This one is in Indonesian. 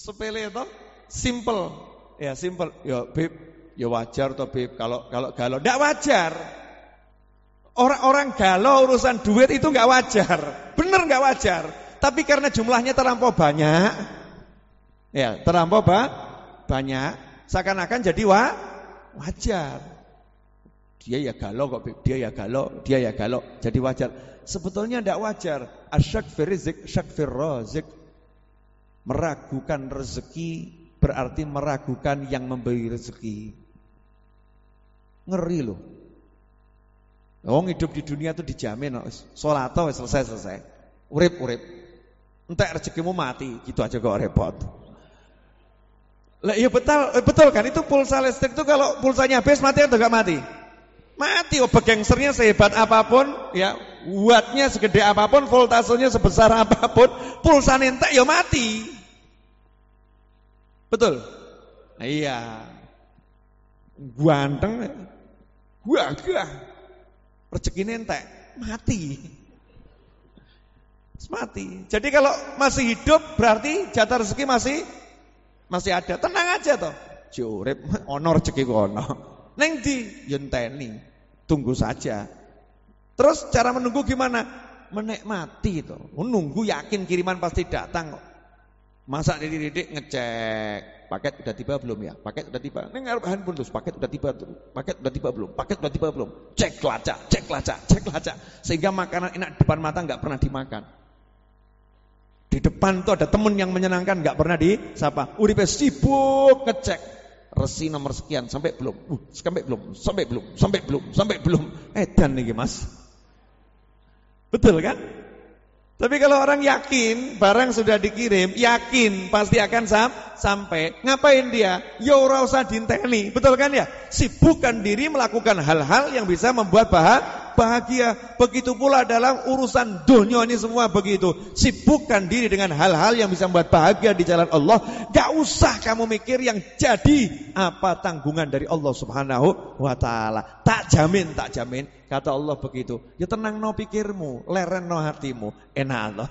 Sepele itu simple. Ya simple. Ya bib, ya wajar toh bib kalau kalau galau. Tidak wajar. Orang-orang galau urusan duit itu nggak wajar. Bener nggak wajar. Tapi karena jumlahnya terlampau banyak, ya terlampau ba banyak, seakan-akan jadi wa wajar. Dia ya galau kok, dia ya galau, dia ya galau, jadi wajar. Sebetulnya tidak wajar. Asyak firizik, syak firrozik. Meragukan rezeki berarti meragukan yang memberi rezeki. Ngeri loh. Wong hidup di dunia itu dijamin, sholat selesai selesai, urip urip. Entek rezekimu mati, gitu aja kok repot. Lah iya betul, eh, betul kan itu pulsa listrik itu kalau pulsanya habis mati atau enggak mati? Mati, oh begengsernya sehebat apa pun, ya wattnya segede apa pun, voltasenya sebesar apa pun, pulsa entek ya mati. Betul? Nah, iya. Ganteng, gagah. Rezeki entek, mati. Mati. Jadi kalau masih hidup berarti jatah rezeki masih masih ada. Tenang aja toh. Jurip ono rezeki ono. Neng di yenteni. Tunggu saja. Terus cara menunggu gimana? Menikmati itu. Menunggu yakin kiriman pasti datang kok. Masa didik-didik ngecek Paket udah tiba belum ya? Paket udah tiba. Ini ngarep handphone terus, paket udah tiba tuh. Paket udah tiba belum? Paket udah tiba belum? Cek lacak, cek lacak, cek lacak. Sehingga makanan enak depan mata nggak pernah dimakan. Di depan tuh ada temen yang menyenangkan nggak pernah disapa. Uripe sibuk ngecek resi nomor sekian sampai belum? Uh, sampai belum? Sampai belum? Sampai belum? Sampai belum? Eh dan nih Mas. Betul kan? Tapi kalau orang yakin barang sudah dikirim, yakin pasti akan sam sampai. Ngapain dia? Ya ora usah dinteni. Betul kan ya? Sibukkan diri melakukan hal-hal yang bisa membuat bahagia. Begitu pula dalam urusan dunia ini semua begitu. Sibukkan diri dengan hal-hal yang bisa membuat bahagia di jalan Allah. Gak usah kamu mikir yang jadi apa tanggungan dari Allah Subhanahu wa taala. Tak jamin, tak jamin Kata Allah begitu. Ya tenang no pikirmu, leren no hatimu. Enak Allah.